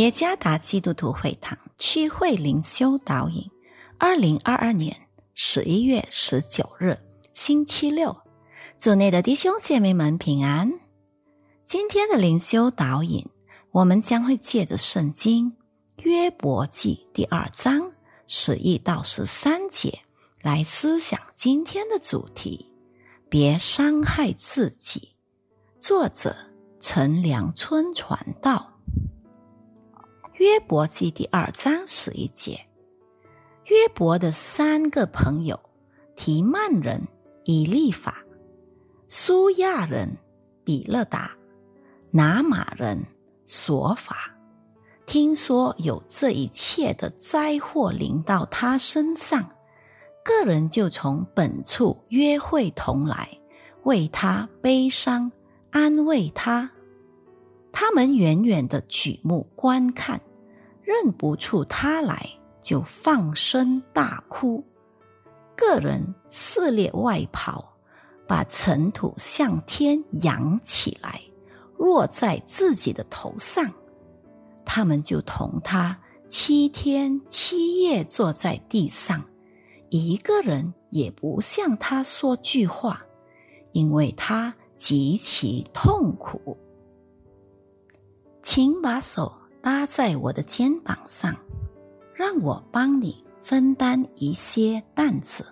耶加达基督徒会堂区会灵修导引，二零二二年十一月十九日，星期六，主内的弟兄姐妹们平安。今天的灵修导引，我们将会借着圣经约伯记第二章十一到十三节来思想今天的主题：别伤害自己。作者陈良春传道。约伯记第二章十一节，约伯的三个朋友提曼人以利法、苏亚人比勒达、拿马人索法，听说有这一切的灾祸临到他身上，个人就从本处约会同来，为他悲伤，安慰他。他们远远的举目观看。认不出他来，就放声大哭。个人撕裂外袍，把尘土向天扬起来，落在自己的头上。他们就同他七天七夜坐在地上，一个人也不向他说句话，因为他极其痛苦。请把手。搭在我的肩膀上，让我帮你分担一些担子。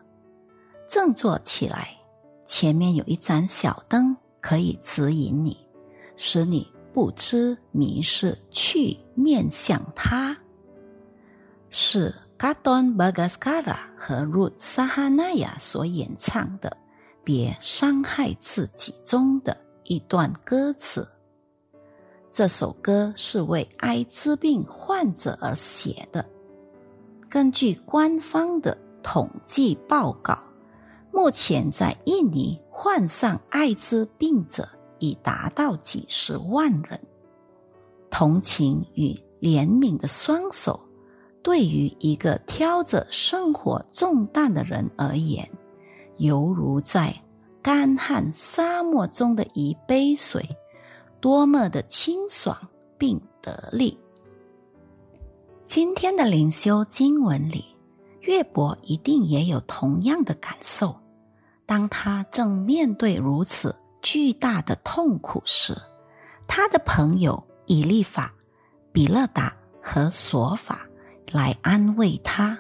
振作起来，前面有一盏小灯可以指引你，使你不知迷失，去面向他。是 Gadon Bagaskara 和 Ruth Sahanaya 所演唱的《别伤害自己》中的一段歌词。这首歌是为艾滋病患者而写的。根据官方的统计报告，目前在印尼患上艾滋病者已达到几十万人。同情与怜悯的双手，对于一个挑着生活重担的人而言，犹如在干旱沙漠中的一杯水。多么的清爽并得力！今天的灵修经文里，乐伯一定也有同样的感受。当他正面对如此巨大的痛苦时，他的朋友以利法、比勒达和索法来安慰他，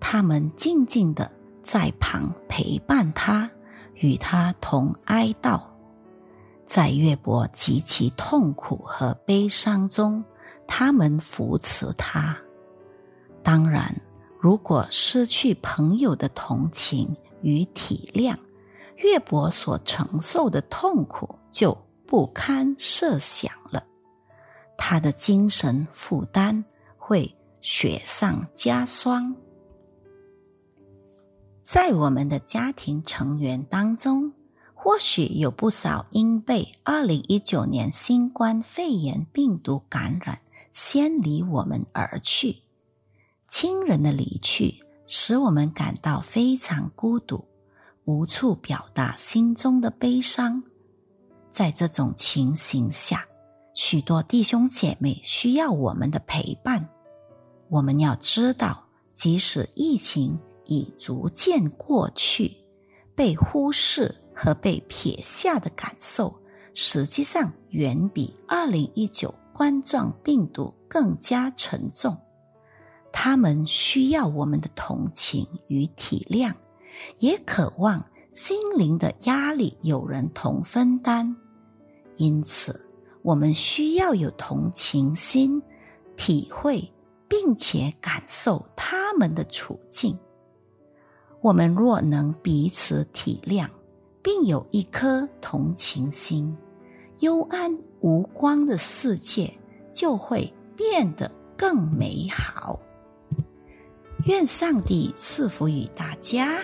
他们静静的在旁陪伴他，与他同哀悼。在岳伯极其痛苦和悲伤中，他们扶持他。当然，如果失去朋友的同情与体谅，岳伯所承受的痛苦就不堪设想了。他的精神负担会雪上加霜。在我们的家庭成员当中。或许有不少因被二零一九年新冠肺炎病毒感染，先离我们而去。亲人的离去使我们感到非常孤独，无处表达心中的悲伤。在这种情形下，许多弟兄姐妹需要我们的陪伴。我们要知道，即使疫情已逐渐过去，被忽视。和被撇下的感受，实际上远比二零一九冠状病毒更加沉重。他们需要我们的同情与体谅，也渴望心灵的压力有人同分担。因此，我们需要有同情心，体会并且感受他们的处境。我们若能彼此体谅，并有一颗同情心，幽暗无光的世界就会变得更美好。愿上帝赐福于大家。